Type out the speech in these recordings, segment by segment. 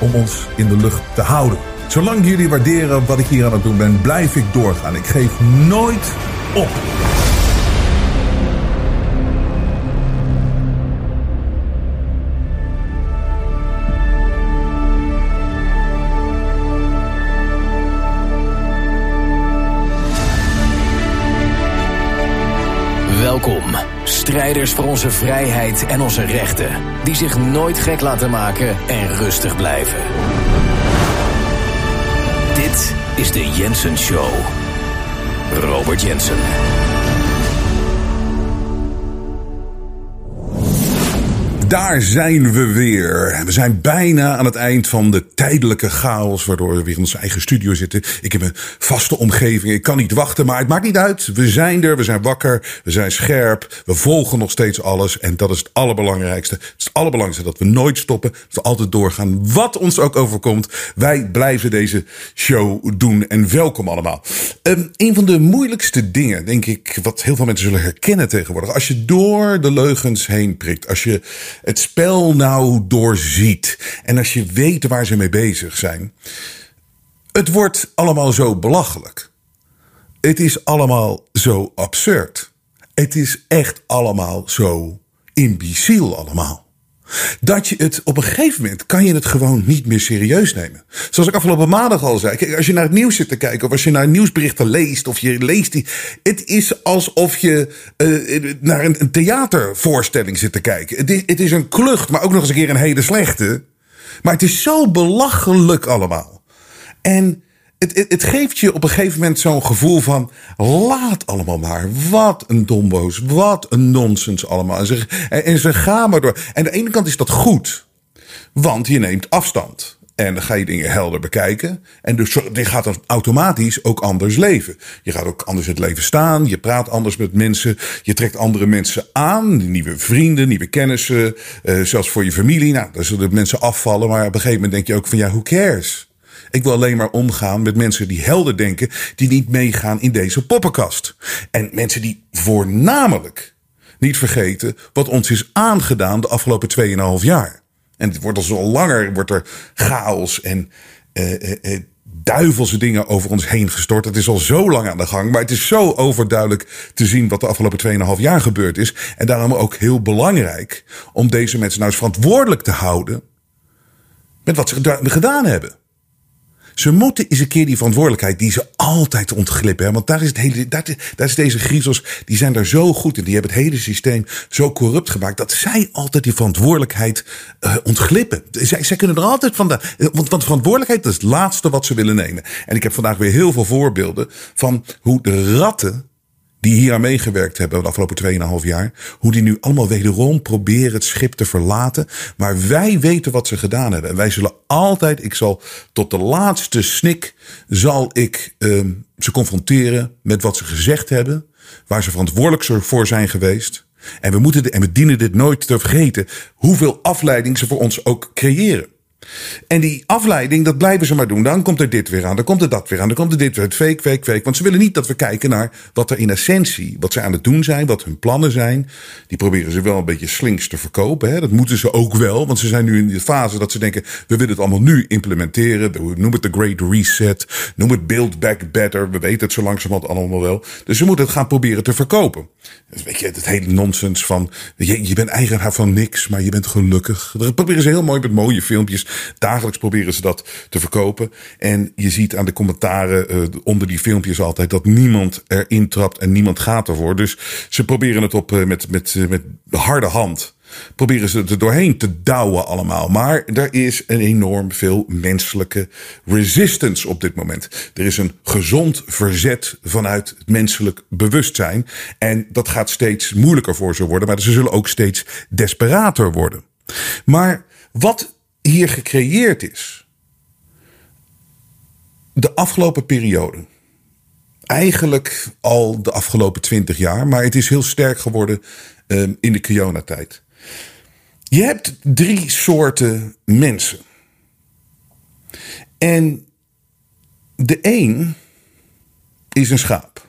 om ons in de lucht te houden. Zolang jullie waarderen wat ik hier aan het doen ben, blijf ik doorgaan. Ik geef nooit op. strijders voor onze vrijheid en onze rechten, die zich nooit gek laten maken en rustig blijven. Dit is de Jensen Show. Robert Jensen. Daar zijn we weer. We zijn bijna aan het eind van de tijdelijke chaos, waardoor we weer in onze eigen studio zitten. Ik heb een vaste omgeving, ik kan niet wachten, maar het maakt niet uit. We zijn er, we zijn wakker, we zijn scherp, we volgen nog steeds alles. En dat is het allerbelangrijkste. Het is allerbelangrijkste dat we nooit stoppen, dat we altijd doorgaan. Wat ons ook overkomt, wij blijven deze show doen. En welkom allemaal. Um, een van de moeilijkste dingen, denk ik, wat heel veel mensen zullen herkennen tegenwoordig. Als je door de leugens heen prikt, als je het spel nou doorziet. En als je weet waar ze mee bezig zijn. Het wordt allemaal zo belachelijk. Het is allemaal zo absurd. Het is echt allemaal zo imbeciel allemaal. Dat je het op een gegeven moment kan je het gewoon niet meer serieus nemen. Zoals ik afgelopen maandag al zei. Kijk, als je naar het nieuws zit te kijken, of als je naar nieuwsberichten leest, of je leest die. Het is alsof je uh, naar een, een, theatervoorstelling zit te kijken. Het is, het is een klucht, maar ook nog eens een keer een hele slechte. Maar het is zo belachelijk allemaal. En het, het, het, geeft je op een gegeven moment zo'n gevoel van... laat allemaal maar. Wat een domboos. Wat een nonsens allemaal. En ze, en ze gaan maar door. En aan de ene kant is dat goed. Want je neemt afstand. En dan ga je dingen helder bekijken. En dus je gaat dan automatisch ook anders leven. Je gaat ook anders het leven staan. Je praat anders met mensen. Je trekt andere mensen aan. Nieuwe vrienden, nieuwe kennissen. Uh, zelfs voor je familie. Nou, dan zullen mensen afvallen. Maar op een gegeven moment denk je ook van ja, who cares? Ik wil alleen maar omgaan met mensen die helder denken, die niet meegaan in deze poppenkast. En mensen die voornamelijk niet vergeten wat ons is aangedaan de afgelopen 2,5 jaar. En het wordt al zo langer, wordt er chaos en uh, uh, duivelse dingen over ons heen gestort. Het is al zo lang aan de gang, maar het is zo overduidelijk te zien wat de afgelopen 2,5 jaar gebeurd is. En daarom ook heel belangrijk om deze mensen nou eens verantwoordelijk te houden met wat ze gedaan hebben. Ze moeten eens een keer die verantwoordelijkheid die ze altijd ontglippen. Hè? Want daar is, het hele, daar, is deze griezels, die zijn daar zo goed in. Die hebben het hele systeem zo corrupt gemaakt. dat zij altijd die verantwoordelijkheid uh, ontglippen. Zij, zij kunnen er altijd van. De, want, want verantwoordelijkheid is het laatste wat ze willen nemen. En ik heb vandaag weer heel veel voorbeelden van hoe de ratten die hier aan meegewerkt hebben de afgelopen 2,5 jaar, hoe die nu allemaal wederom proberen het schip te verlaten. Maar wij weten wat ze gedaan hebben. En wij zullen altijd, ik zal tot de laatste snik, zal ik uh, ze confronteren met wat ze gezegd hebben, waar ze verantwoordelijk voor zijn geweest. En we moeten, en we dienen dit nooit te vergeten, hoeveel afleiding ze voor ons ook creëren. En die afleiding, dat blijven ze maar doen. Dan komt er dit weer aan, dan komt er dat weer aan, dan komt er dit weer. Fake, fake, fake. Want ze willen niet dat we kijken naar wat er in essentie, wat ze aan het doen zijn, wat hun plannen zijn. Die proberen ze wel een beetje slinks te verkopen. Hè? Dat moeten ze ook wel, want ze zijn nu in de fase dat ze denken: we willen het allemaal nu implementeren. Noem het de Great Reset, noem het Build Back Better. We weten het zo langzamerhand allemaal wel. Dus ze moeten het gaan proberen te verkopen. Weet je, het hele nonsens van je, je bent eigenaar van niks, maar je bent gelukkig. Dat proberen ze heel mooi met mooie filmpjes Dagelijks proberen ze dat te verkopen. En je ziet aan de commentaren uh, onder die filmpjes altijd dat niemand erin trapt en niemand gaat ervoor. Dus ze proberen het op uh, met, met, uh, met harde hand proberen ze er doorheen te douwen allemaal. Maar er is een enorm veel menselijke resistance op dit moment. Er is een gezond verzet vanuit het menselijk bewustzijn. En dat gaat steeds moeilijker voor ze worden. Maar ze zullen ook steeds desperater worden. Maar wat hier gecreëerd is. De afgelopen periode. Eigenlijk al de afgelopen twintig jaar. Maar het is heel sterk geworden um, in de Kiona-tijd. Je hebt drie soorten mensen. En de een is een schaap.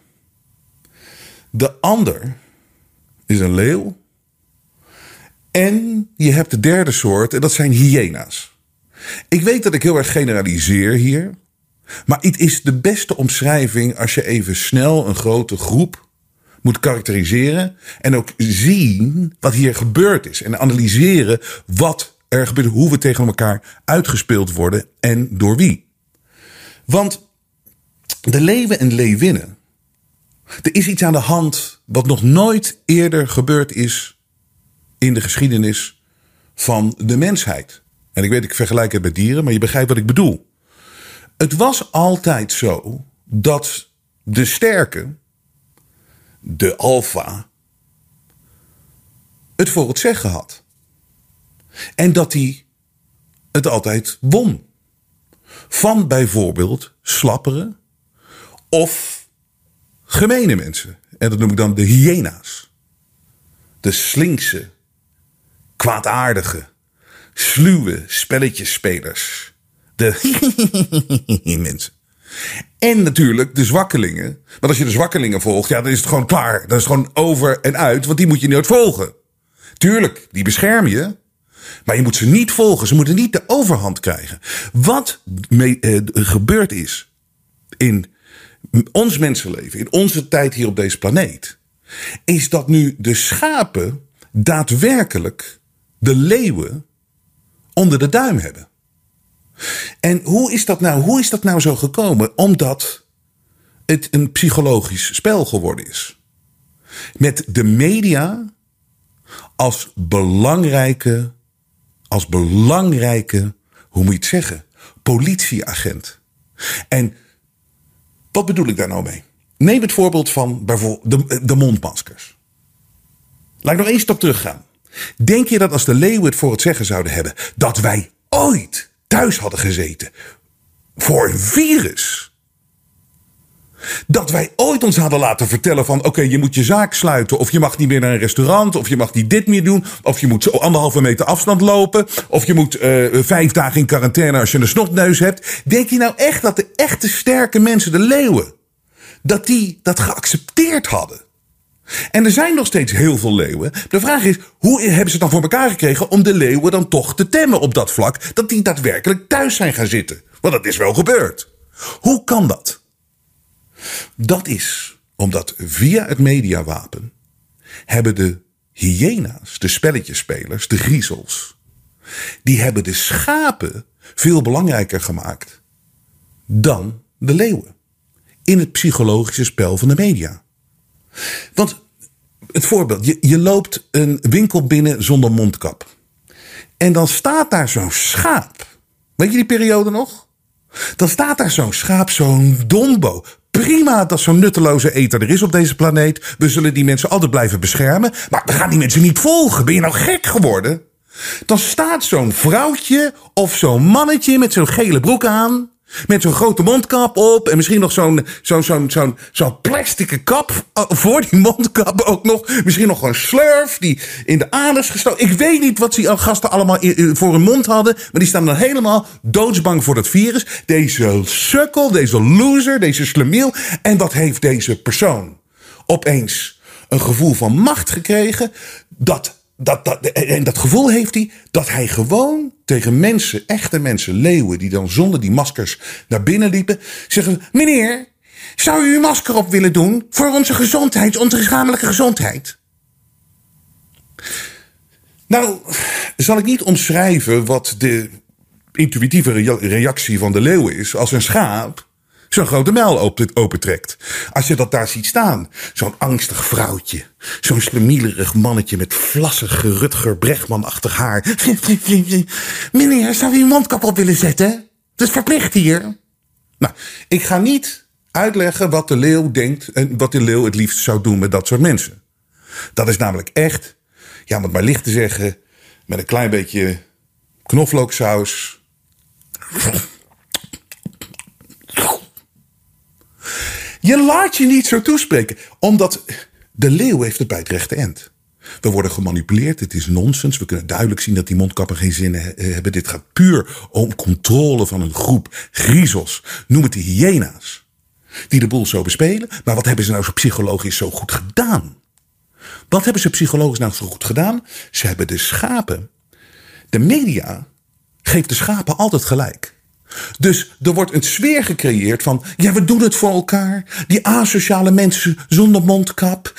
De ander is een leeuw. En je hebt de derde soort, en dat zijn hyena's. Ik weet dat ik heel erg generaliseer hier. Maar het is de beste omschrijving als je even snel een grote groep moet karakteriseren. En ook zien wat hier gebeurd is. En analyseren wat er gebeurt, hoe we tegen elkaar uitgespeeld worden en door wie. Want de leeuwen en leeuwinnen. Er is iets aan de hand wat nog nooit eerder gebeurd is in de geschiedenis van de mensheid. En ik weet, ik vergelijk het met dieren, maar je begrijpt wat ik bedoel. Het was altijd zo dat de sterke de alfa, het voor het zeggen had. En dat hij het altijd won. Van bijvoorbeeld slappere of gemene mensen. En dat noem ik dan de hyena's. De slinkse, kwaadaardige, sluwe spelletjesspelers. De mensen. En natuurlijk de zwakkelingen. Want als je de zwakkelingen volgt, ja, dan is het gewoon klaar. Dan is het gewoon over en uit, want die moet je nooit volgen. Tuurlijk, die bescherm je. Maar je moet ze niet volgen. Ze moeten niet de overhand krijgen. Wat mee, eh, gebeurd is in ons mensenleven, in onze tijd hier op deze planeet, is dat nu de schapen daadwerkelijk de leeuwen onder de duim hebben. En hoe is dat nou, hoe is dat nou zo gekomen? Omdat het een psychologisch spel geworden is. Met de media als belangrijke, als belangrijke, hoe moet je het zeggen, politieagent. En wat bedoel ik daar nou mee? Neem het voorbeeld van bijvoorbeeld de, de mondmaskers. Laat ik nog één stap teruggaan. Denk je dat als de leeuwen het voor het zeggen zouden hebben, dat wij ooit thuis hadden gezeten voor een virus. Dat wij ooit ons hadden laten vertellen van oké, je moet je zaak sluiten. Of je mag niet meer naar een restaurant. Of je mag niet dit meer doen. Of je moet anderhalve meter afstand lopen. Of je moet uh, vijf dagen in quarantaine als je een snotneus hebt. Denk je nou echt dat de echte sterke mensen, de leeuwen, dat die dat geaccepteerd hadden? En er zijn nog steeds heel veel leeuwen. De vraag is, hoe hebben ze het dan voor elkaar gekregen om de leeuwen dan toch te temmen op dat vlak? Dat die daadwerkelijk thuis zijn gaan zitten. Want dat is wel gebeurd. Hoe kan dat? Dat is omdat via het mediawapen hebben de hyena's, de spelletjespelers, de griezels, die hebben de schapen veel belangrijker gemaakt dan de leeuwen. In het psychologische spel van de media. Want het voorbeeld, je, je loopt een winkel binnen zonder mondkap. En dan staat daar zo'n schaap. Weet je die periode nog? Dan staat daar zo'n schaap, zo'n dombo. Prima dat zo'n nutteloze eter er is op deze planeet. We zullen die mensen altijd blijven beschermen. Maar we gaan die mensen niet volgen. Ben je nou gek geworden? Dan staat zo'n vrouwtje of zo'n mannetje met zo'n gele broek aan. Met zo'n grote mondkap op. En misschien nog zo'n zo'n zo'n zo'n zo'n plastic kap eh, voor die mondkap ook nog. Misschien nog een slurf die in de aders gestoken. Ik weet niet wat die gasten allemaal voor hun mond hadden. Maar die staan dan helemaal doodsbang voor dat virus. Deze sukkel, deze loser, deze slemiel. En wat heeft deze persoon? Opeens een gevoel van macht gekregen. Dat dat, dat, en dat gevoel heeft hij dat hij gewoon tegen mensen, echte mensen, leeuwen, die dan zonder die maskers naar binnen liepen, zeggen: Meneer, zou u uw masker op willen doen voor onze gezondheid, onze lichamelijke gezondheid? Nou, zal ik niet omschrijven wat de intuïtieve rea- reactie van de leeuw is als een schaap zo'n grote mijl open- opentrekt. Als je dat daar ziet staan, zo'n angstig vrouwtje, zo'n slemielerig mannetje met vlassig Rutger Bregman-achtig haar. Meneer, zou u uw mondkap op willen zetten? Dat is verplicht hier. Nou, ik ga niet uitleggen wat de leeuw denkt en wat de leeuw het liefst zou doen met dat soort mensen. Dat is namelijk echt, ja, om het maar licht te zeggen, met een klein beetje knoflooksaus. Je laat je niet zo toespreken, omdat de leeuw heeft het bij het rechte eind. We worden gemanipuleerd, het is nonsens. We kunnen duidelijk zien dat die mondkappen geen zin he- hebben. Dit gaat puur om controle van een groep griezels. Noem het de hyena's. Die de boel zo bespelen. Maar wat hebben ze nou zo psychologisch zo goed gedaan? Wat hebben ze psychologisch nou zo goed gedaan? Ze hebben de schapen. De media geeft de schapen altijd gelijk. Dus er wordt een sfeer gecreëerd van, ja, we doen het voor elkaar. Die asociale mensen zonder mondkap.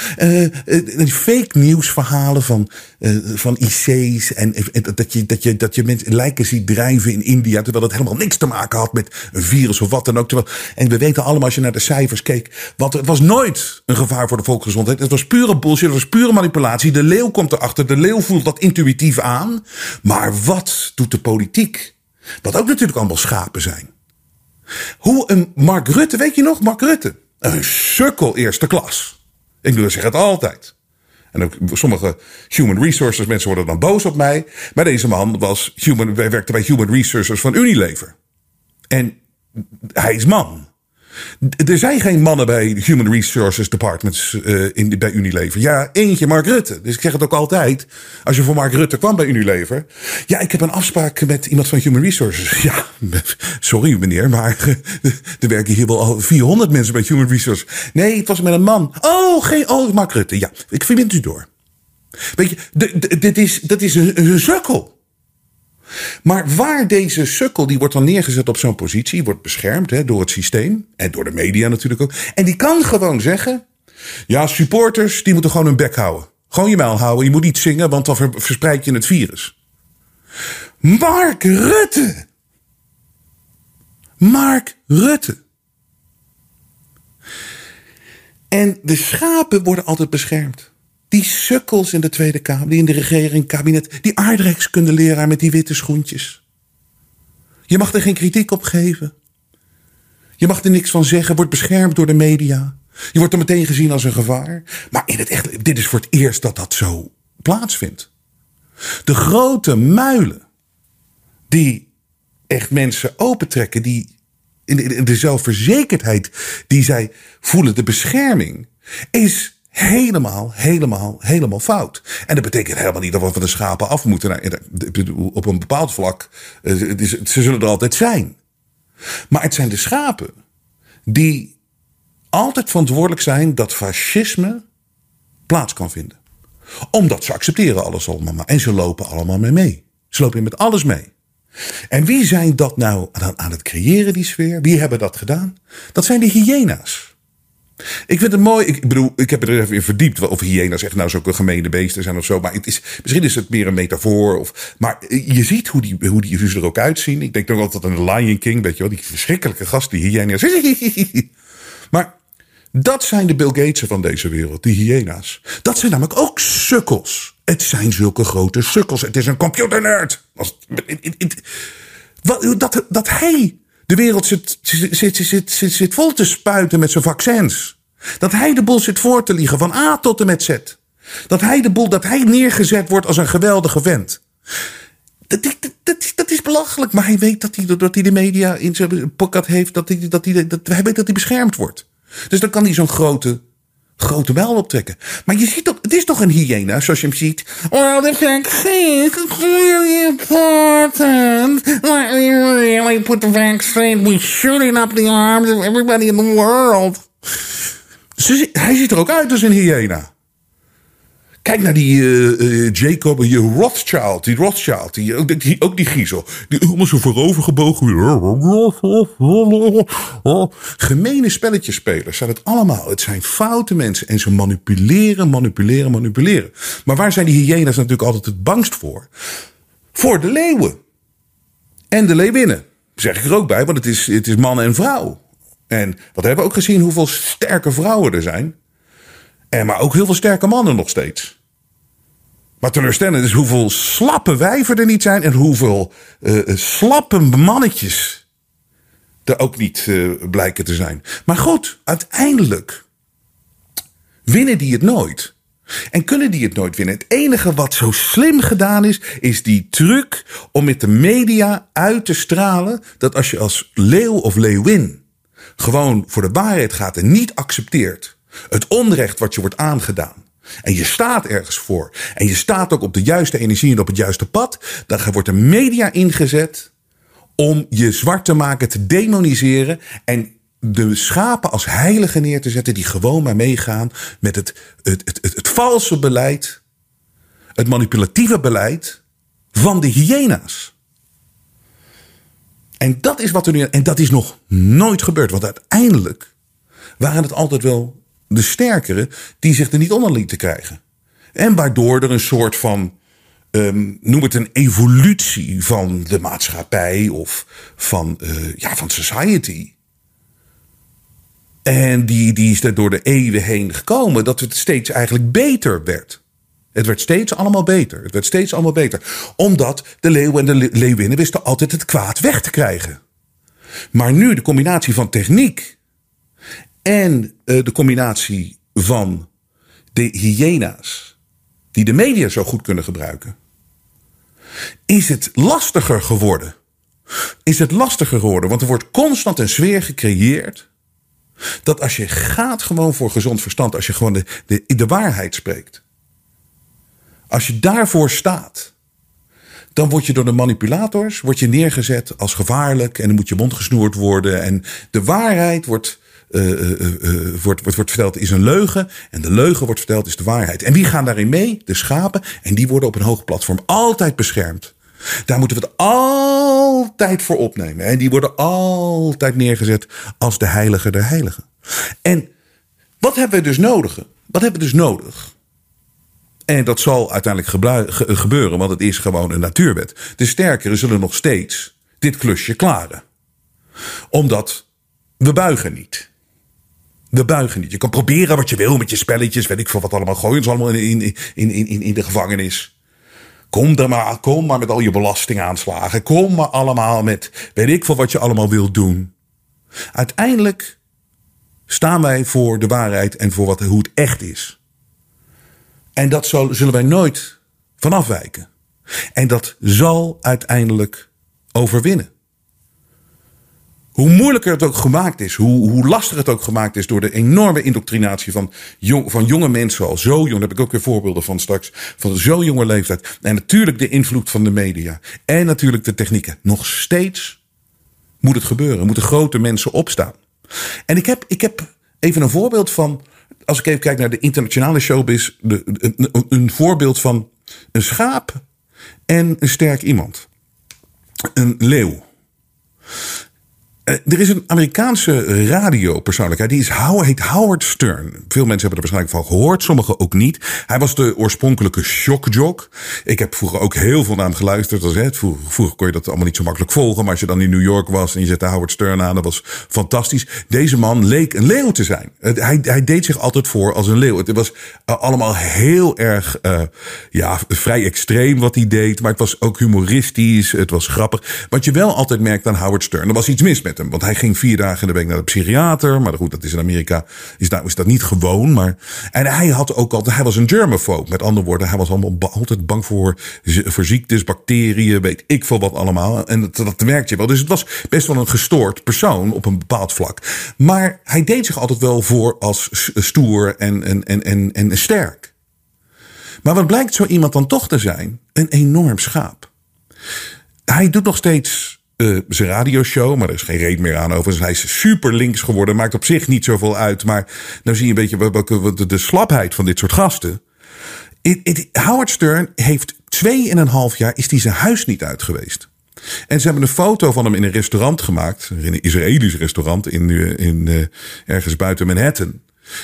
die fake nieuwsverhalen van, eh, van IC's. En dat je, dat, je, dat je mensen lijken ziet drijven in India. Terwijl dat helemaal niks te maken had met een virus of wat dan ook. En we weten allemaal, als je naar de cijfers keek. Want het was nooit een gevaar voor de volksgezondheid. Het was pure bullshit, het was pure manipulatie. De leeuw komt erachter. De leeuw voelt dat intuïtief aan. Maar wat doet de politiek? Wat ook natuurlijk allemaal schapen zijn. Hoe een Mark Rutte, weet je nog, Mark Rutte? Een sukkel eerste klas. Ik ik zeg het altijd. En ook sommige human resources mensen worden dan boos op mij. Maar deze man was human, werkte bij human resources van Unilever. En hij is man. Er zijn geen mannen bij Human Resources Departments eh, in, bij Unilever. Ja, eentje, Mark Rutte. Dus ik zeg het ook altijd. Als je voor Mark Rutte kwam bij Unilever. Ja, ik heb een afspraak met iemand van Human Resources. Ja, sorry meneer, maar er werken hier wel al 400 mensen bij Human Resources. Nee, het was met een man. Oh, geen, oh, Mark Rutte. Ja, ik verbind u door. Weet je, dit is, dat is een, een sukkel. Maar waar deze sukkel, die wordt dan neergezet op zo'n positie, wordt beschermd hè, door het systeem en door de media natuurlijk ook. En die kan gewoon zeggen: ja, supporters, die moeten gewoon hun bek houden. Gewoon je muil houden. Je moet niet zingen, want dan ver- verspreid je het virus. Mark Rutte. Mark Rutte. En de schapen worden altijd beschermd. Die sukkels in de Tweede Kamer, die in de regering, kabinet, die aardrijkskundeleraar met die witte schoentjes. Je mag er geen kritiek op geven. Je mag er niks van zeggen, wordt beschermd door de media. Je wordt er meteen gezien als een gevaar. Maar in het echt, dit is voor het eerst dat dat zo plaatsvindt. De grote muilen die echt mensen opentrekken, die in de, in de zelfverzekerdheid die zij voelen, de bescherming, is helemaal, helemaal, helemaal fout. En dat betekent helemaal niet dat we van de schapen af moeten. Nou, op een bepaald vlak, eh, ze zullen er altijd zijn. Maar het zijn de schapen die altijd verantwoordelijk zijn dat fascisme plaats kan vinden. Omdat ze accepteren alles allemaal. En ze lopen allemaal mee mee. Ze lopen met alles mee. En wie zijn dat nou aan het creëren, die sfeer? Wie hebben dat gedaan? Dat zijn de hyena's. Ik vind het mooi. Ik bedoel, ik heb er even in verdiept. Of hyena's echt nou zulke gemene beesten zijn of zo. Maar het is, misschien is het meer een metafoor. Of, maar je ziet hoe die, hoe die er ook uitzien. Ik denk ook altijd aan de Lion King. Weet je wel, die verschrikkelijke gast, die hyena's. Maar dat zijn de Bill Gatesen van deze wereld, die hyena's. Dat zijn namelijk ook sukkels. Het zijn zulke grote sukkels. Het is een computernerd. Dat, dat hij de wereld zit, zit, zit, zit, zit, vol te spuiten met zijn vaccins. Dat hij de boel zit voor te liegen van A tot en met Z. Dat hij de boel, dat hij neergezet wordt als een geweldige vent. Dat, dat, dat, is belachelijk. Maar hij weet dat hij, dat hij de media in zijn pocket heeft. Dat dat hij, dat, hij weet dat hij beschermd wordt. Dus dan kan hij zo'n grote, grote bijl optrekken. Maar je ziet toch, het is toch een hyena zoals je hem ziet. Well, the vaccine is really important. Let me really put the vaccine. We're shooting up the arms of everybody in the world. Hij ziet er ook uit als een hyena. Kijk naar die uh, uh, Jacob, die Rothschild, die Rothschild, die, ook, die, ook die griezel. Die helemaal zo voorovergebogen. Gemene spelletjespelers zijn het allemaal. Het zijn foute mensen en ze manipuleren, manipuleren, manipuleren. Maar waar zijn die hyena's natuurlijk altijd het bangst voor? Voor de leeuwen. En de leeuwinnen. Zeg ik er ook bij, want het is, het is man en vrouw. En wat hebben we ook gezien, hoeveel sterke vrouwen er zijn. En maar ook heel veel sterke mannen nog steeds. Maar teleurstellend is hoeveel slappe wijven er niet zijn. En hoeveel uh, slappe mannetjes er ook niet uh, blijken te zijn. Maar goed, uiteindelijk winnen die het nooit. En kunnen die het nooit winnen? Het enige wat zo slim gedaan is, is die truc om met de media uit te stralen dat als je als leeuw of leeuwin gewoon voor de waarheid gaat en niet accepteert het onrecht wat je wordt aangedaan. En je staat ergens voor. En je staat ook op de juiste energie en op het juiste pad. Dan wordt de media ingezet om je zwart te maken, te demoniseren. En de schapen als heiligen neer te zetten die gewoon maar meegaan met het, het, het, het, het valse beleid, het manipulatieve beleid van de hyena's. En dat is wat er nu. En dat is nog nooit gebeurd. Want uiteindelijk waren het altijd wel de sterkere die zich er niet onder lieten krijgen. En waardoor er een soort van. Um, noem het een evolutie van de maatschappij of van, uh, ja, van society en die, die is er door de eeuwen heen gekomen dat het steeds eigenlijk beter werd. Het werd steeds allemaal beter. Het werd steeds allemaal beter. Omdat de leeuwen en de leeuwinnen wisten altijd het kwaad weg te krijgen. Maar nu de combinatie van techniek en uh, de combinatie van de hyena's, die de media zo goed kunnen gebruiken, is het lastiger geworden. Is het lastiger geworden, want er wordt constant een sfeer gecreëerd dat als je gaat gewoon voor gezond verstand, als je gewoon de, de, waarheid spreekt. Als je daarvoor staat, dan word je door de manipulators word je neergezet als gevaarlijk en dan moet je mond gesnoerd worden. En de waarheid wordt, wordt, wordt, wordt verteld is een leugen en de leugen wordt verteld is de waarheid. En wie gaan daarin mee? De schapen en die worden op een hoog platform altijd beschermd. Daar moeten we het altijd voor opnemen. En die worden altijd neergezet als de heilige der heiligen. En wat hebben we dus nodig? Wat hebben we dus nodig? En dat zal uiteindelijk gebeuren, want het is gewoon een natuurwet. De sterkeren zullen nog steeds dit klusje klaren. Omdat we buigen niet. We buigen niet. Je kan proberen wat je wil met je spelletjes, weet ik veel wat allemaal. Gooien ze allemaal in, in, in, in, in de gevangenis. Kom, er maar, kom maar met al je belastingaanslagen. Kom maar allemaal met weet ik veel wat je allemaal wilt doen. Uiteindelijk staan wij voor de waarheid en voor wat, hoe het echt is. En dat zullen wij nooit van afwijken. En dat zal uiteindelijk overwinnen. Hoe moeilijker het ook gemaakt is, hoe, hoe lastiger het ook gemaakt is door de enorme indoctrinatie van, jong, van jonge mensen al zo jong. Daar heb ik ook weer voorbeelden van straks. Van zo'n jonge leeftijd. En natuurlijk de invloed van de media. En natuurlijk de technieken. Nog steeds moet het gebeuren. Moeten grote mensen opstaan. En ik heb, ik heb even een voorbeeld van. Als ik even kijk naar de internationale showbiz. De, een, een voorbeeld van een schaap en een sterk iemand. Een leeuw. Eh, er is een Amerikaanse radiopersoonlijkheid. Die is, heet Howard Stern. Veel mensen hebben er waarschijnlijk van gehoord. Sommigen ook niet. Hij was de oorspronkelijke shockjock. Ik heb vroeger ook heel veel naar hem geluisterd. Als, hè, vroeger, kon je dat allemaal niet zo makkelijk volgen. Maar als je dan in New York was en je zette Howard Stern aan. Dat was fantastisch. Deze man leek een leeuw te zijn. Hij, hij deed zich altijd voor als een leeuw. Het was eh, allemaal heel erg ja, vrij extreem wat hij deed. Maar het was ook humoristisch. Het was grappig. Wat je wel altijd merkt aan Howard Stern. Er was iets mis met want hij ging vier dagen in de week naar de psychiater. Maar goed, dat is in Amerika is, dat niet gewoon. Maar, en hij had ook altijd, hij was een germaphobe. Met andere woorden, hij was allemaal altijd bang voor, voor ziektes, bacteriën, weet ik veel wat allemaal. En dat, merkte je wel. Dus het was best wel een gestoord persoon op een bepaald vlak. Maar hij deed zich altijd wel voor als stoer en, en, en, en, en sterk. Maar wat blijkt zo iemand dan toch te zijn? Een enorm schaap. Hij doet nog steeds uh, zijn radioshow. Maar er is geen reden meer aan over. hij is super links geworden. Maakt op zich niet zoveel uit. Maar nou zie je een beetje welke, de slapheid van dit soort gasten. It, Howard Stern heeft twee en een half jaar is hij zijn huis niet uit geweest. En ze hebben een foto van hem in een restaurant gemaakt. In een Israëlisch restaurant in, eh, in, uh, ergens buiten Manhattan.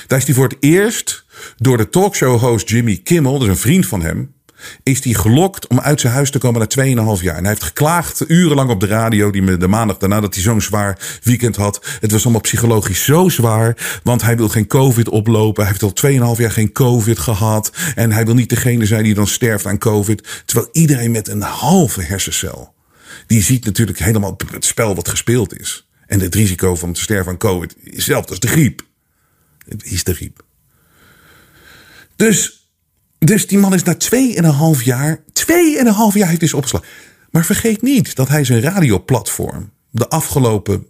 Daar is hij voor het eerst door de talkshow-host Jimmy Kimmel, dus een vriend van hem, is hij gelokt om uit zijn huis te komen na 2,5 jaar. En hij heeft geklaagd urenlang op de radio, die de maandag daarna dat hij zo'n zwaar weekend had. Het was allemaal psychologisch zo zwaar, want hij wil geen COVID oplopen. Hij heeft al 2,5 jaar geen COVID gehad. En hij wil niet degene zijn die dan sterft aan COVID. Terwijl iedereen met een halve hersencel, die ziet natuurlijk helemaal het spel wat gespeeld is. En het risico van te sterven aan COVID is hetzelfde als de griep. Het is de griep. Dus dus die man is na 2,5 jaar, 2,5 jaar heeft hij opgeslagen. Maar vergeet niet dat hij zijn radioplatform de afgelopen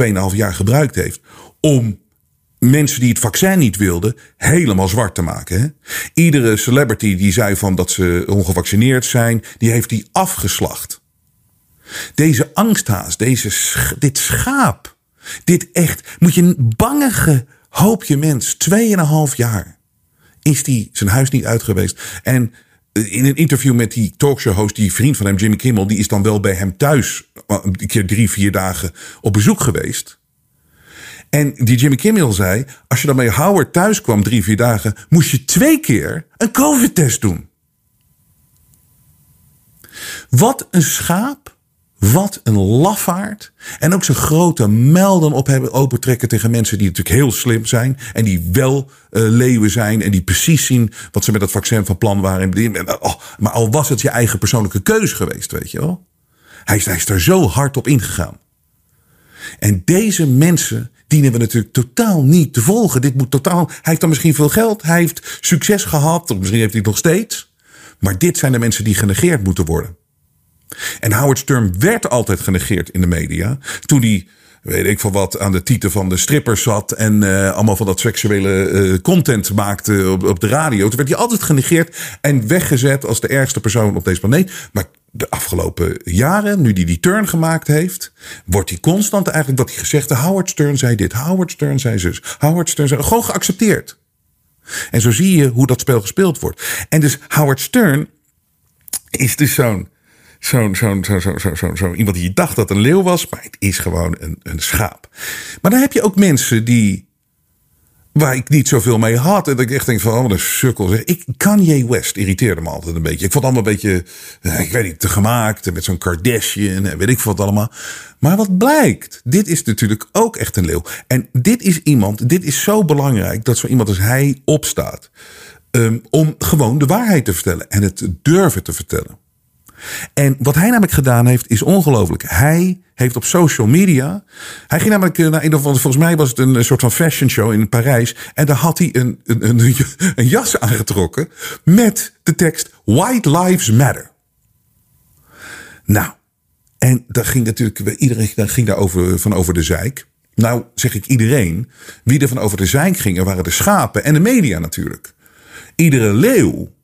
2,5 jaar gebruikt heeft om mensen die het vaccin niet wilden helemaal zwart te maken. Hè? Iedere celebrity die zei van dat ze ongevaccineerd zijn, die heeft hij afgeslacht. Deze angsthaas, deze, dit schaap, dit echt, moet je een bangige hoopje mens, 2,5 jaar is hij zijn huis niet uit geweest. En eh, in een interview met die talkshow-host, die vriend van hem, Jimmy Kimmel, die is dan wel bij hem thuis eh, een keer drie, vier dagen op bezoek geweest. En die Jimmy Kimmel zei: Als je dan bij Howard thuis kwam drie, vier dagen, moest je twee keer een COVID-test doen. Wat een schaap wat een lafaard. En ook zijn grote melden op hebben opentrekken tegen mensen die natuurlijk heel slim zijn. En die wel uh, leeuwen zijn. En die precies zien wat ze met dat vaccin van plan waren. Oh, maar al was het je eigen persoonlijke keuze geweest, weet je wel. Hij is, hij is er zo hard op ingegaan. En deze mensen dienen we natuurlijk totaal niet te volgen. Dit moet totaal. Hij heeft dan misschien veel geld. Hij heeft succes gehad. Of misschien heeft hij het nog steeds. Maar dit zijn de mensen die genegeerd moeten worden. En Howard Stern werd altijd genegeerd in de media. Toen hij, weet ik van wat, aan de titel van de strippers zat. En uh, allemaal van dat seksuele uh, content maakte op, de radio. Toen werd hij altijd genegeerd en weggezet als de ergste persoon op deze planeet. Maar de afgelopen jaren, nu hij die turn gemaakt heeft, wordt hij constant eigenlijk wat hij gezegd Howard Stern zei dit, Howard Stern zei zus, Howard Stern zei. Gewoon geaccepteerd. En zo zie je hoe dat spel gespeeld wordt. En dus Howard Stern is dus zo'n zo'n zo'n zo, zo, zo, zo, zo, iemand die dacht dat een leeuw was, maar het is gewoon een, een schaap. Maar dan heb je ook mensen die. Waar ik niet zoveel mee had. En dat ik echt denk van, oh, een sukkel. Ik, Kanye West irriteerde me altijd een beetje. Ik vond het allemaal een beetje, eh, ik weet niet, te gemaakt. Met zo'n Kardashian en weet ik wat allemaal. Maar wat blijkt, dit is natuurlijk ook echt een leeuw. En dit is iemand, dit is zo belangrijk dat zo iemand als hij opstaat. Um, om gewoon de waarheid te vertellen en het durven te vertellen. En wat hij namelijk gedaan heeft, is ongelooflijk. Hij heeft op social media. Hij ging namelijk naar een of andere, volgens mij was het een soort van fashion show in Parijs. En daar had hij een, een, een, een jas aangetrokken met de tekst White Lives Matter. Nou, en daar ging natuurlijk iedereen ging daar over, van over de zeik. Nou, zeg ik iedereen. Wie er van over de zeik gingen, waren de schapen en de media natuurlijk. Iedere leeuw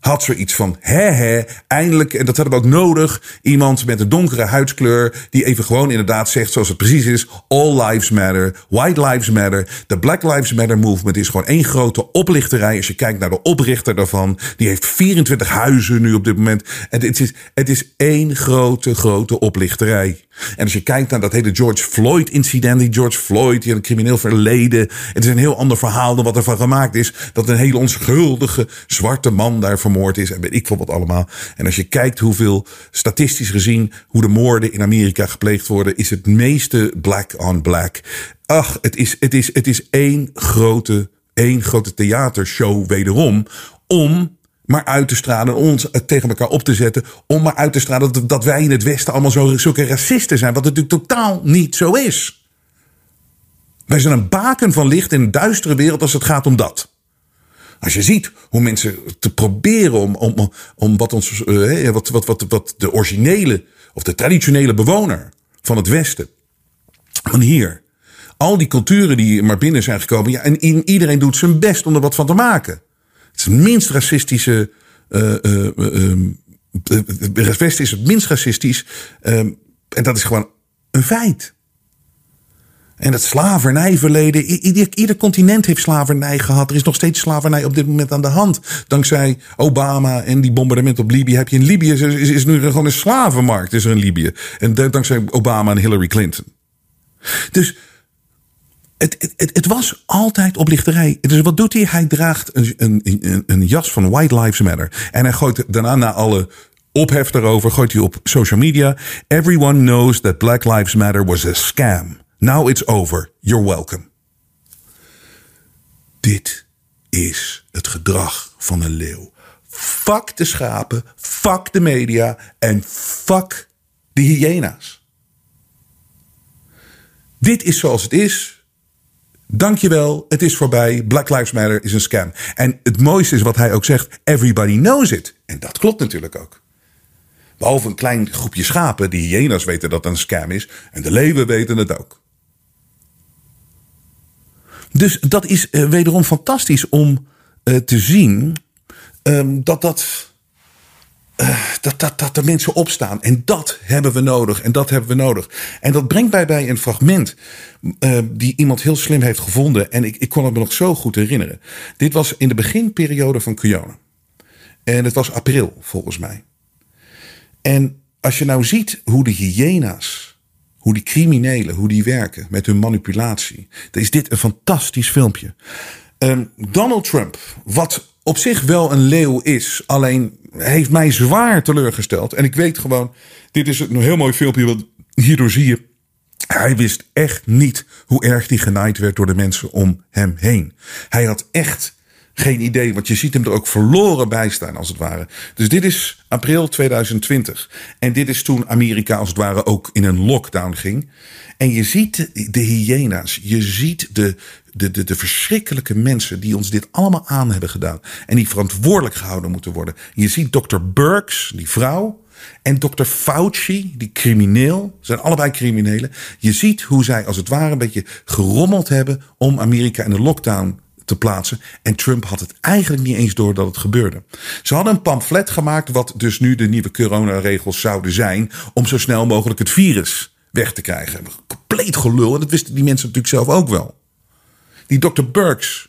had zoiets van, hè hè, eindelijk, en dat hadden we ook nodig, iemand met een donkere huidskleur, die even gewoon inderdaad zegt zoals het precies is, all lives matter, white lives matter, de Black Lives Matter movement is gewoon één grote oplichterij. Als je kijkt naar de oprichter daarvan, die heeft 24 huizen nu op dit moment. En het is, het is één grote, grote oplichterij. En als je kijkt naar dat hele George Floyd incident, die George Floyd, die een crimineel verleden. Het is een heel ander verhaal dan wat ervan gemaakt is. Dat een hele onschuldige zwarte man daar vermoord is. En weet ik wat allemaal. En als je kijkt hoeveel statistisch gezien, hoe de moorden in Amerika gepleegd worden, is het meeste black on black. Ach, het is, het is, het is één grote, één grote theatershow wederom. Om maar uit te stralen, ons tegen elkaar op te zetten. Om maar uit te stralen dat, dat wij in het Westen allemaal zo, zulke racisten zijn. Wat natuurlijk totaal niet zo is. Wij zijn een baken van licht in een duistere wereld als het gaat om dat. Als je ziet hoe mensen te proberen om, om, om wat, ons, uh, wat, wat, wat, wat de originele of de traditionele bewoner van het Westen, van hier, al die culturen die maar binnen zijn gekomen, ja, en iedereen doet zijn best om er wat van te maken. Het is het minst racistische. Uh, uh, um, het Westen is het minst racistisch. Um, en dat is gewoon een feit. En het slavernijverleden. Ieder, ieder continent heeft slavernij gehad. Er is nog steeds slavernij op dit moment aan de hand. Dankzij Obama en die bombardement op Libië heb je in Libië. Is, is nu gewoon een slavenmarkt is er in Libië. En dankzij Obama en Hillary Clinton. Dus het, het, het was altijd oplichterij. Dus wat doet hij? Hij draagt een, een, een, jas van White Lives Matter. En hij gooit daarna na alle ophef daarover, gooit hij op social media. Everyone knows that Black Lives Matter was a scam. Now it's over. You're welcome. Dit is het gedrag van een leeuw. Fuck de schapen, fuck de media en fuck de hyena's. Dit is zoals het is. Dankjewel, het is voorbij. Black Lives Matter is een scam. En het mooiste is wat hij ook zegt: everybody knows it. En dat klopt natuurlijk ook. Behalve een klein groepje schapen, die hyena's weten dat het een scam is. En de leeuwen weten het ook. Dus dat is uh, wederom fantastisch om uh, te zien um, dat dat. Uh, dat, dat, dat de mensen opstaan. En dat hebben we nodig. En dat hebben we nodig. En dat brengt mij bij een fragment. Uh, die iemand heel slim heeft gevonden. En ik, ik kon het me nog zo goed herinneren. Dit was in de beginperiode van Kiona. En het was april, volgens mij. En als je nou ziet hoe de hyena's, hoe die criminelen, hoe die werken met hun manipulatie, dan is dit een fantastisch filmpje. Um, Donald Trump, wat op zich wel een leeuw is, alleen heeft mij zwaar teleurgesteld. En ik weet gewoon, dit is een heel mooi filmpje, want hierdoor zie je hij wist echt niet hoe erg hij genaaid werd door de mensen om hem heen. Hij had echt geen idee, want je ziet hem er ook verloren bij staan, als het ware. Dus dit is april 2020. En dit is toen Amerika, als het ware, ook in een lockdown ging. En je ziet de hyena's, je ziet de, de, de, de verschrikkelijke mensen die ons dit allemaal aan hebben gedaan. En die verantwoordelijk gehouden moeten worden. Je ziet Dr. Burks, die vrouw. En Dr. Fauci, die crimineel, zijn allebei criminelen. Je ziet hoe zij als het ware een beetje gerommeld hebben om Amerika in de lockdown te plaatsen. En Trump had het eigenlijk niet eens door dat het gebeurde. Ze hadden een pamflet gemaakt, wat dus nu de nieuwe coronaregels zouden zijn, om zo snel mogelijk het virus weg te krijgen. Compleet gelul. En dat wisten die mensen natuurlijk zelf ook wel. Die Dr. Burks.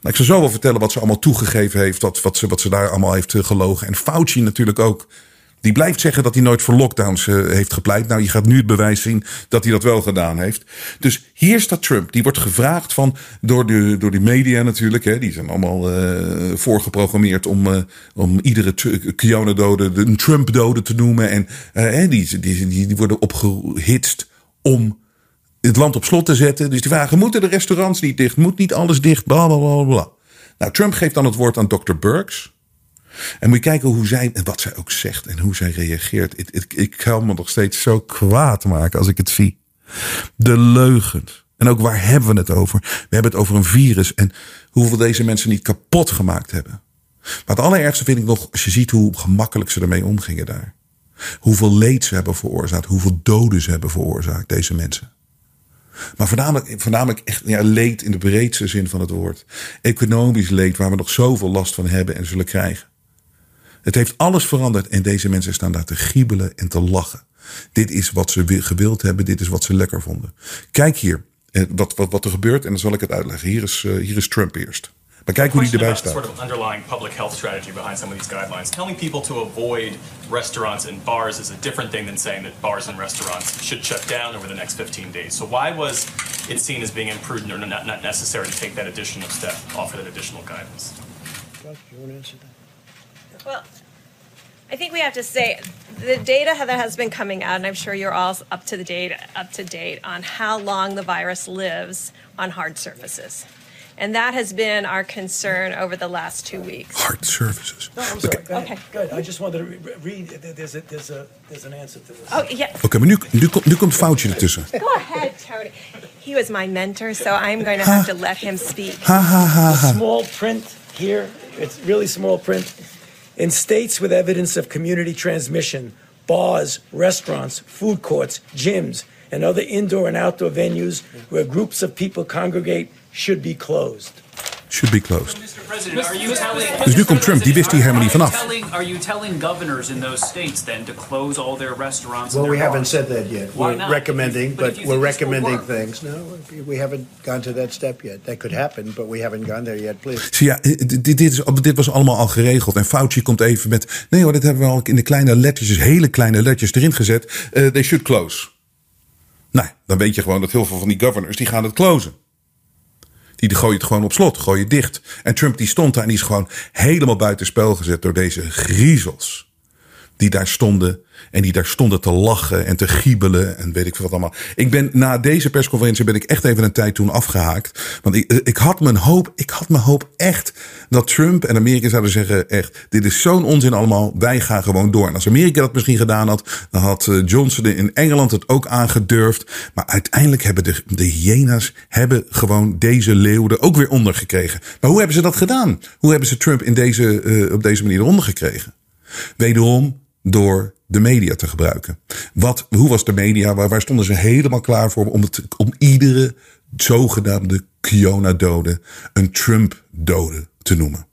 Nou, ik zal zo wel vertellen wat ze allemaal toegegeven heeft. Wat, wat, ze, wat ze daar allemaal heeft gelogen. En Fauci natuurlijk ook. Die blijft zeggen dat hij nooit voor lockdowns uh, heeft gepleit. Nou, je gaat nu het bewijs zien dat hij dat wel gedaan heeft. Dus hier staat Trump. Die wordt gevraagd van, door, de, door die media natuurlijk. Hè, die zijn allemaal uh, voorgeprogrammeerd om, uh, om iedere Kiona-dode een Trump-dode te noemen. En die, die, die, die worden opgehitst om het land op slot te zetten. Dus die vragen, moeten de restaurants niet dicht? Moet niet alles dicht? Bla, bla, bla, bla. Nou, Trump geeft dan het woord aan Dr. Burks. En moet je kijken hoe zij, en wat zij ook zegt en hoe zij reageert. Ik, ik, ik kan me nog steeds zo kwaad maken als ik het zie. De leugens. En ook waar hebben we het over? We hebben het over een virus en hoeveel deze mensen niet kapot gemaakt hebben. Maar het allerergste vind ik nog, als je ziet hoe gemakkelijk ze ermee omgingen daar. Hoeveel leed ze hebben veroorzaakt, hoeveel doden ze hebben veroorzaakt, deze mensen. Maar voornamelijk, voornamelijk echt ja, leed in de breedste zin van het woord. Economisch leed waar we nog zoveel last van hebben en zullen krijgen. Het heeft alles veranderd en deze mensen staan daar te giebelen en te lachen. Dit is wat ze gewild hebben, dit is wat ze lekker vonden. Kijk hier eh, wat, wat, wat er gebeurt en dan zal ik het uitleggen. Hier is, uh, hier is Trump eerst. Maar kijk hoe die erbij staat. Sort of underlying public health strategy behind some of these guidelines. Telling people to avoid restaurants and bars is a different thing than saying that bars and restaurants should shut down over the next 15 days. So why was it seen as being imprudent or not, not necessary to take that additional step, offer that additional guidance? Well, I think we have to say the data that has been coming out, and I'm sure you're all up to the date, up to date on how long the virus lives on hard surfaces. And that has been our concern over the last two weeks. Hard surfaces. No, I'm sorry. Oké, Go ahead. Okay. Good. I just wanted to re- read. There's a, there's a, there's an answer to this. Oh, yeah. Oké, maar nu, nu, komt- nu komt foutje ertussen. Go ahead, Tony. He was my mentor, so I'm going to have to let him speak. Ha ha ha ha. Small print here. It's really small print. In states with evidence of community transmission, bars, restaurants, food courts, gyms, and other indoor and outdoor venues where groups of people congregate should be closed. Should be closed. Mr. President, are you telling, Dus nu komt Trump, die wist hier helemaal niet vanaf. are you telling governors in those states then to close all their restaurants? Well, we haven't said that yet. We're recommending, But we're recommending things. No, we haven't gone to that step yet. That could happen, but we haven't gone there yet. Please. Zie ja, dit, dit, is, dit was allemaal al geregeld. En Fauci komt even met. Nee hoor, dit hebben we al in de kleine lettertjes, hele kleine lettertjes erin gezet. Eh, they should close. Nou, dan weet je gewoon dat heel veel van die governors die gaan het closen. Die gooi het gewoon op slot, gooi je dicht. En Trump die stond daar en die is gewoon helemaal buitenspel gezet door deze griezels die daar stonden. En die daar stonden te lachen en te giebelen en weet ik veel wat allemaal. Ik ben na deze persconferentie ben ik echt even een tijd toen afgehaakt. Want ik, ik had mijn hoop, ik had mijn hoop echt dat Trump en Amerika zouden zeggen echt, dit is zo'n onzin allemaal, wij gaan gewoon door. En als Amerika dat misschien gedaan had, dan had eh, Johnson in Engeland het ook aangedurfd. Maar uiteindelijk hebben de, de hyena's hebben gewoon deze leeuw er ook weer onder gekregen. Maar hoe hebben ze dat gedaan? Hoe hebben ze Trump in deze, uh, op deze manier eronder gekregen? Wederom door de media te gebruiken. Wat, hoe was de media? Waar, stonden ze helemaal klaar voor om, het, om iedere zogenaamde Kiona-dode een Trump-dode te noemen?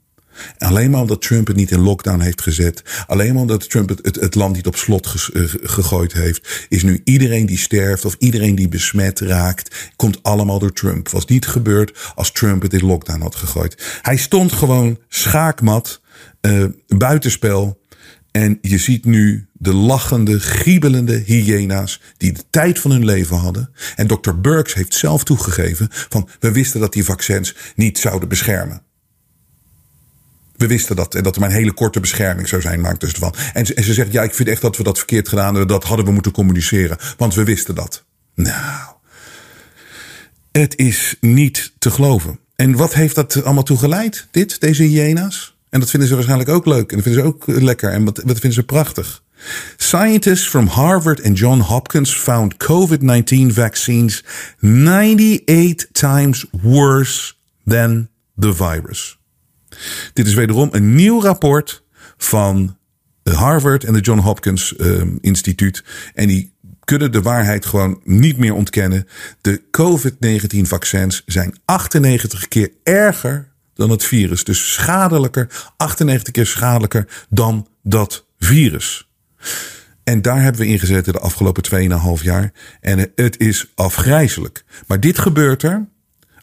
Alleen maar omdat Trump het niet in lockdown heeft gezet. Alleen maar omdat Trump het, het, land niet op slot gegooid heeft. Is nu iedereen die sterft of iedereen die besmet raakt. Komt allemaal door Trump. Was niet gebeurd als Trump het in lockdown had gegooid. Hij stond gewoon schaakmat. Uh, buitenspel. En je ziet nu de lachende, giebelende hyena's die de tijd van hun leven hadden. En Dr. Burks heeft zelf toegegeven van we wisten dat die vaccins niet zouden beschermen. We wisten dat en dat er maar een hele korte bescherming zou zijn, maakt dus ervan. En ze, en ze zegt ja, ik vind echt dat we dat verkeerd gedaan hebben. Dat hadden we moeten communiceren, want we wisten dat. Nou, het is niet te geloven. En wat heeft dat allemaal toe geleid, dit, deze hyena's? En dat vinden ze waarschijnlijk ook leuk. En dat vinden ze ook lekker. En wat, wat vinden ze prachtig. Scientists from Harvard and John Hopkins found COVID-19 vaccines 98 times worse than the virus. Dit is wederom een nieuw rapport van Harvard en de John Hopkins uh, Instituut. En die kunnen de waarheid gewoon niet meer ontkennen. De COVID-19 vaccins zijn 98 keer erger dan het virus. Dus schadelijker, 98 keer schadelijker dan dat virus. En daar hebben we in gezeten de afgelopen 2,5 jaar. En het is afgrijzelijk. Maar dit gebeurt er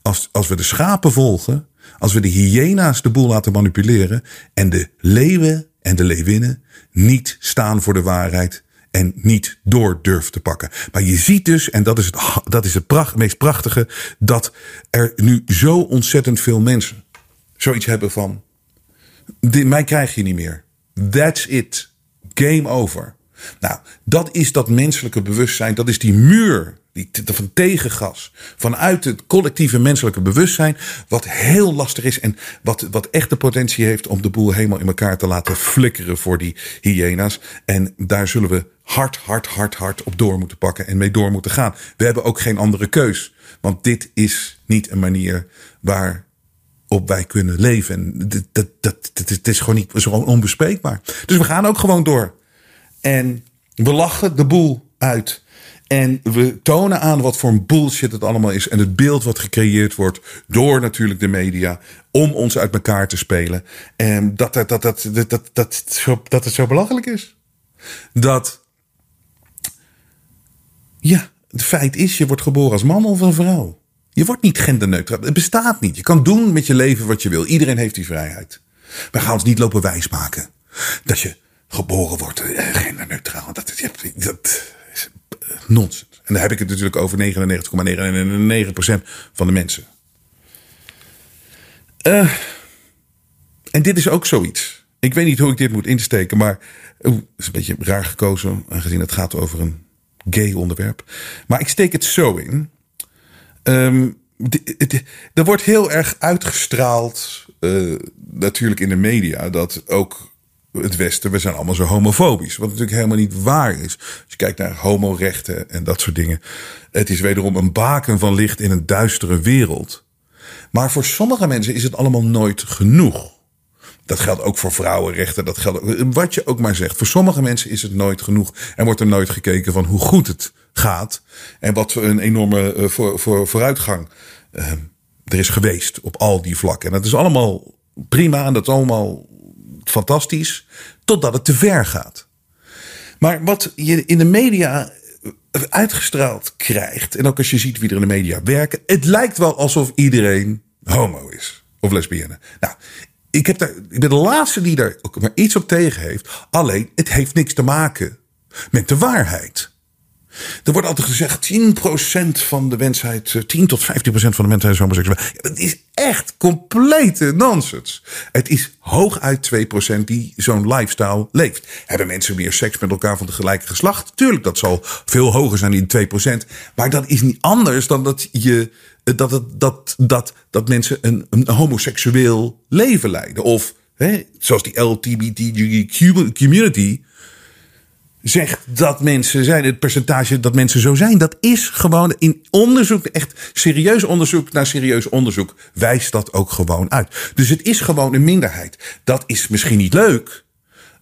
als, als we de schapen volgen. Als we de hyena's de boel laten manipuleren. En de leeuwen en de leeuwinnen niet staan voor de waarheid. En niet door durven te pakken. Maar je ziet dus, en dat is het, dat is het pracht, meest prachtige. Dat er nu zo ontzettend veel mensen zoiets hebben van: dit, mij krijg je niet meer. That's it. Game over. Nou, dat is dat menselijke bewustzijn. Dat is die muur die, van tegengas. Vanuit het collectieve menselijke bewustzijn. Wat heel lastig is. En wat, wat echt de potentie heeft om de boel helemaal in elkaar te laten flikkeren voor die hyena's. En daar zullen we hard, hard, hard, hard op door moeten pakken. En mee door moeten gaan. We hebben ook geen andere keus. Want dit is niet een manier waar op wij kunnen leven. En dat, dat, dat, is gewoon niet zo onbespreekbaar. Dus we gaan ook gewoon door. En we lachen de boel uit. En we tonen aan wat voor een bullshit het allemaal is. En het beeld wat gecreëerd wordt door natuurlijk de media. Om ons uit elkaar te spelen. En dat, dat, dat, dat, dat, dat, dat, dat het zo belachelijk is. Dat. Ja, het feit is, je wordt geboren als man of een vrouw. Je wordt niet genderneutraal. Het bestaat niet. Je kan doen met je leven wat je wil. Iedereen heeft die vrijheid. We gaan ons niet lopen wijsmaken dat je geboren wordt eh, genderneutraal. Dat, is eh, nonsens. En daar heb ik het natuurlijk over 99,99% van de mensen. Uh, en dit is ook zoiets. Ik weet niet hoe ik dit moet insteken, maar het is een beetje raar gekozen, aangezien het gaat over een gay onderwerp. Maar ik steek het zo in. Um, er wordt heel erg uitgestraald, uh, natuurlijk in de media, dat ook het Westen, we zijn allemaal zo homofobisch. Wat natuurlijk helemaal niet waar is. Als je kijkt naar homorechten en dat soort dingen. Het is wederom een baken van licht in een duistere wereld. Maar voor sommige mensen is het allemaal nooit genoeg. Dat geldt ook voor vrouwenrechten. Dat geldt wat je ook maar zegt. Voor sommige mensen is het nooit genoeg. En wordt er nooit gekeken van hoe goed het gaat. En wat een enorme uh, voor, voor, vooruitgang uh, er is geweest op al die vlakken. En dat is allemaal prima en dat is allemaal fantastisch. Totdat het te ver gaat. Maar wat je in de media uitgestraald krijgt. En ook als je ziet wie er in de media werken. Het lijkt wel alsof iedereen homo is. Of lesbienne. Nou, ik, heb daar, ik ben de laatste die daar ook maar iets op tegen heeft. Alleen, het heeft niks te maken met de waarheid. Er wordt altijd gezegd 10% van de mensheid, 10 eh, tot 15% van de mensheid is homoseksueel. Ja, dat is echt complete nonsens. Het is hooguit 2% die zo'n lifestyle leeft. Hebben mensen meer seks met elkaar van het gelijke geslacht? Tuurlijk, dat zal veel hoger zijn in 2%. Maar dat is niet anders dan dat je dat, dat, dat, dat, dat mensen een, een homoseksueel leven leiden. Of hè, zoals die LGBTQ community zegt dat mensen zijn, het percentage dat mensen zo zijn, dat is gewoon in onderzoek, echt serieus onderzoek naar serieus onderzoek, wijst dat ook gewoon uit. Dus het is gewoon een minderheid. Dat is misschien niet leuk.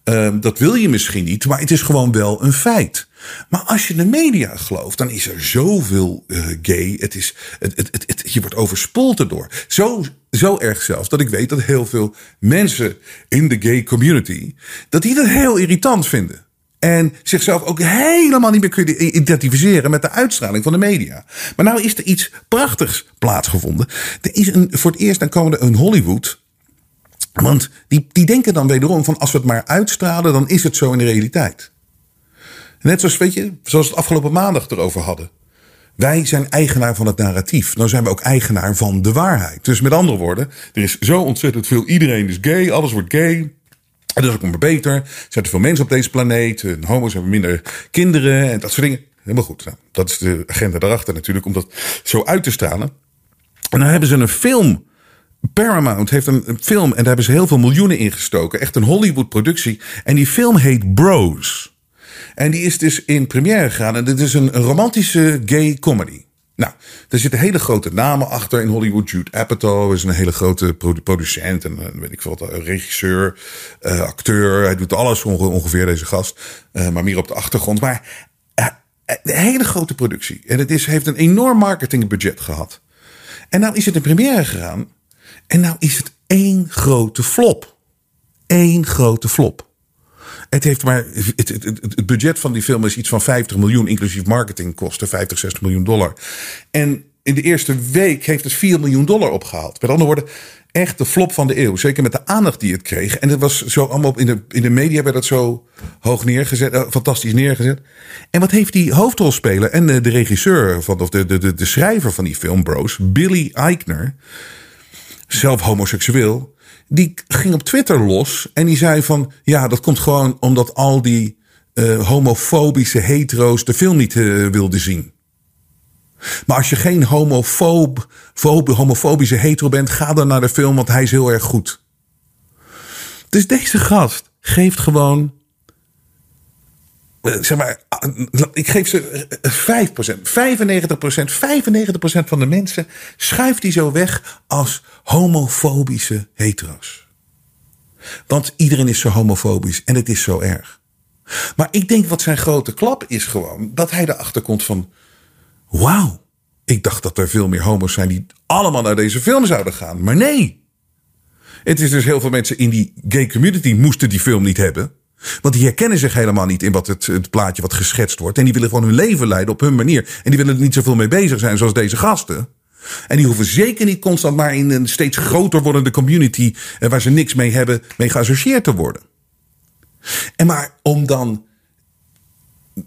Um, dat wil je misschien niet, maar het is gewoon wel een feit. Maar als je de media gelooft, dan is er zoveel uh, gay. Het is, het, het, het, het, je wordt overspoeld erdoor. Zo, zo erg zelfs dat ik weet dat heel veel mensen in de gay community, dat die dat heel irritant vinden. En zichzelf ook helemaal niet meer kunnen identificeren met de uitstraling van de media. Maar nou is er iets prachtigs plaatsgevonden. Er is een, voor het eerst dan komen er een Hollywood. Want die, die denken dan wederom van als we het maar uitstralen, dan is het zo in de realiteit. Net zoals, weet je, zoals we het afgelopen maandag erover hadden. Wij zijn eigenaar van het narratief. Nou zijn we ook eigenaar van de waarheid. Dus met andere woorden, er is zo ontzettend veel. Iedereen is gay, alles wordt gay. En dat is ook maar beter. Er zijn te veel mensen op deze planeet. Homo's hebben minder kinderen en dat soort dingen. Helemaal goed. Nou, dat is de agenda daarachter natuurlijk, om dat zo uit te stralen. En dan hebben ze een film. Paramount heeft een, film en daar hebben ze heel veel miljoenen in gestoken. Echt een Hollywood productie. En die film heet Bros. En die is dus in première gegaan. En dit is een romantische gay comedy. Nou, er zitten hele grote namen achter in Hollywood. Jude Apatow is een hele grote producent en eh, weet ik wat, regisseur, uh, acteur. Hij doet alles ongeveer, deze gast. Uh, maar meer op de achtergrond. Maar uh, een hele grote productie. En het is, heeft een enorm marketingbudget gehad. En nou is het in première gegaan. En nou is het één grote flop. Eén grote flop. Het heeft maar. Het, budget van die film is iets van 50 miljoen, inclusief marketingkosten, 50, 60 miljoen dollar. En in de eerste week heeft het 4 miljoen dollar opgehaald. Met andere woorden, echt de flop van de eeuw. Zeker met de aandacht die het kreeg. En het was zo allemaal in de, in de media werd het zo hoog neergezet, uh, fantastisch neergezet. En wat heeft die hoofdrolspeler en de, de regisseur van, of de, de, de, de schrijver van die film, Bros, Billy Eichner, zelf homoseksueel, die ging op Twitter los en die zei van ja, dat komt gewoon omdat al die uh, homofobische hetero's de film niet uh, wilden zien. Maar als je geen homofoob, homofobische hetero bent, ga dan naar de film, want hij is heel erg goed. Dus deze gast geeft gewoon. Zeg maar, ik geef ze 5%, 95%, 95% van de mensen schuift hij zo weg als homofobische hetero's. Want iedereen is zo homofobisch en het is zo erg. Maar ik denk wat zijn grote klap is gewoon dat hij erachter komt van: wauw, ik dacht dat er veel meer homo's zijn die allemaal naar deze film zouden gaan. Maar nee. Het is dus heel veel mensen in die gay community moesten die film niet hebben. Want die herkennen zich helemaal niet in wat het, het, plaatje wat geschetst wordt. En die willen gewoon hun leven leiden op hun manier. En die willen er niet zoveel mee bezig zijn zoals deze gasten. En die hoeven zeker niet constant maar in een steeds groter wordende community. Eh, waar ze niks mee hebben, mee geassocieerd te worden. En maar om dan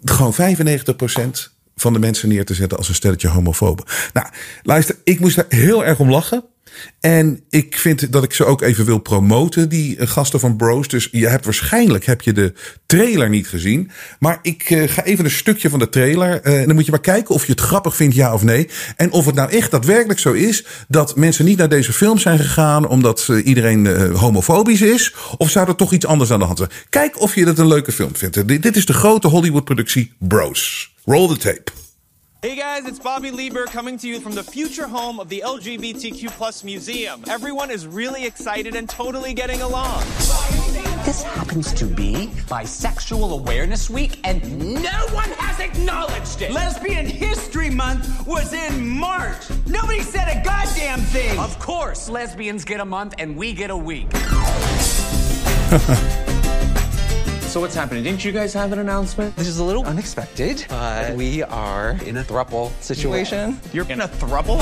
gewoon 95% van de mensen neer te zetten als een stelletje homofoben. Nou, luister, ik moest daar heel erg om lachen. En ik vind dat ik ze ook even wil promoten, die eh, gasten van Bros. Dus je hebt waarschijnlijk heb je de trailer niet gezien. Maar ik uh, ga even een stukje van de trailer. Uh, en dan moet je maar kijken of je het grappig vindt, ja of nee. En of het nou echt daadwerkelijk zo is dat mensen niet naar deze film zijn gegaan omdat iedereen homofobisch is. Of zou er toch iets anders aan de hand zijn? Kijk of je het een leuke film vindt. Dit is de grote Hollywood-productie Bros. Roll the tape. Hey guys, it's Bobby Lieber coming to you from the future home of the LGBTQ plus museum. Everyone is really excited and totally getting along. This happens to be Bisexual Awareness Week, and no one has acknowledged it. Lesbian History Month was in March. Nobody said a goddamn thing. Of course, lesbians get a month and we get a week. So what's happening? Didn't you guys have an announcement? This is a little unexpected, but we are in a thruple situation. You're in a thruple?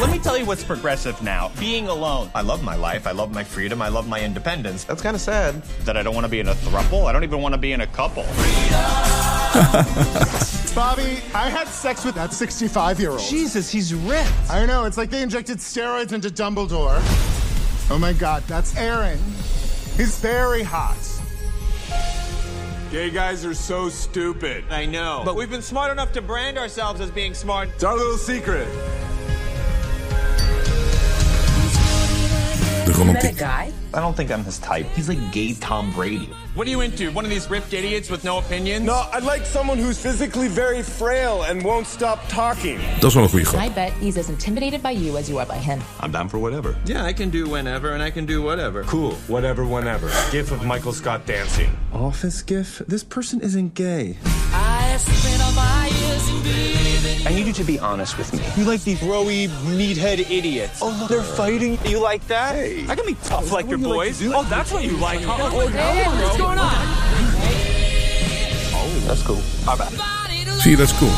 Let me tell you what's progressive now. Being alone. I love my life. I love my freedom. I love my independence. That's kind of sad. That I don't want to be in a thruple. I don't even want to be in a couple. Bobby, I had sex with that 65 year old. Jesus, he's ripped. I know, it's like they injected steroids into Dumbledore. Oh my god, that's Aaron. He's very hot. Gay guys are so stupid. I know. But we've been smart enough to brand ourselves as being smart. It's our little secret. De romantiek. guy? I don't think I'm his type. He's like gay Tom Brady. What are you into? One of these ripped idiots with no opinions? No, I'd like someone who's physically very frail and won't stop talking. Dat is wel een goede grap. I bet he's as intimidated by you as you are by him. I'm down for whatever. Yeah, I can do whenever and I can do whatever. Cool, whatever, whenever. GIF of Michael Scott dancing. Office gif? This person isn't gay. I need you to be honest with me. You like these broy meathead idiots. Oh, look, they're fighting. You like that? I can be tough like your boys. oh, that's what you like, huh? Oh, what's going on? Oh, that's cool. Bye bye. Zie je, dat is cool.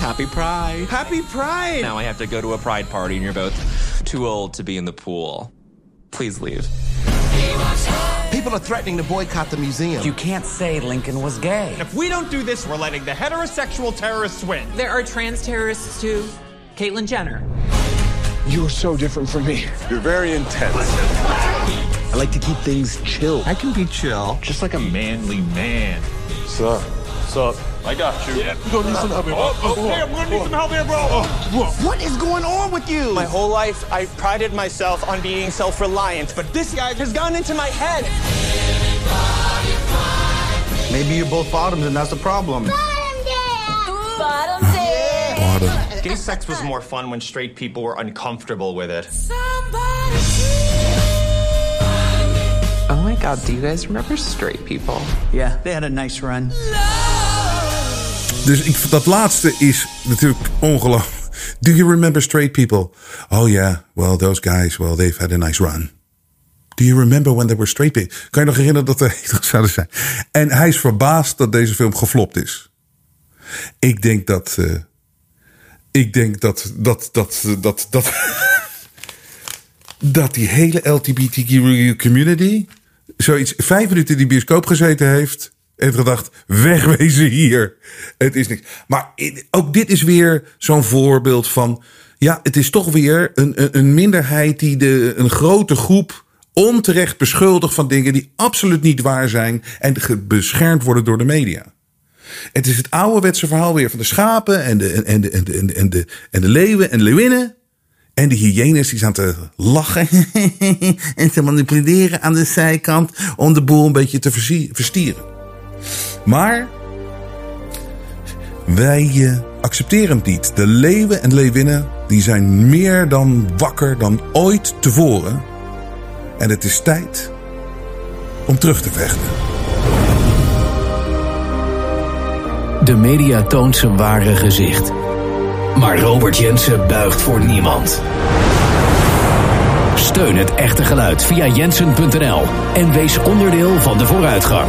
Happy Pride. Happy Pride. Now I have to go to a Pride party and you're both too old to be in the pool. Please leave. People are threatening to boycott the museum. You can't say Lincoln was gay. If we don't do this, we're letting the heterosexual terrorists win. There are trans terrorists too. Caitlyn Jenner. You're so different from me. You're very intense. I like to keep things chill. I can be chill, just like a manly man. Sup? Sup? I got you. You gonna need some help here. Oh, okay, I'm gonna need some help here, bro. Oh, what is going on with you? My whole life, I prided myself on being self-reliant, but this guy has gone into my head. Maybe you're both bottoms and that's the problem. Bottom Bottom. Gay sex was more fun when straight people were uncomfortable with it. Oh my god, do you guys remember straight people? Yeah, they had a nice run. Dus ik, dat laatste is natuurlijk ongelooflijk. Do you remember straight people? Oh yeah, well those guys, well they've had a nice run. Do you remember when they were straight people? Kan je nog herinneren dat er hetero zouden zijn? En hij is verbaasd dat deze film geflopt is. Ik denk dat... eh, ik denk dat... Dat... Dat... Dat... Dat... dat die hele LGBTQ community... zoiets vijf minuten in die bioscoop gezeten heeft... heeft gedacht, wegwezen hier. Het is niks. Maar ook dit is weer zo'n voorbeeld van... ja, het is toch weer een, een, minderheid... die de, een grote groep onterecht beschuldigt van dingen... die absoluut niet waar zijn... en beschermd worden door de media. Het is het ouderwetse verhaal weer van de schapen... en de, en de, en de, en de, en de, en de leeuwen en de leeuwinnen... En de hyenes die staan te lachen en te manipuleren aan de zijkant om de boel een beetje te verstieren. Maar wij eh, accepteren het niet. De leeuwen en leeuwinnen die zijn meer dan wakker dan ooit tevoren. En het is tijd om terug te vechten. De media toont zijn ware gezicht. Maar Robert Jensen buigt voor niemand. Steun het echte geluid via jensen.nl en wees onderdeel van de vooruitgang.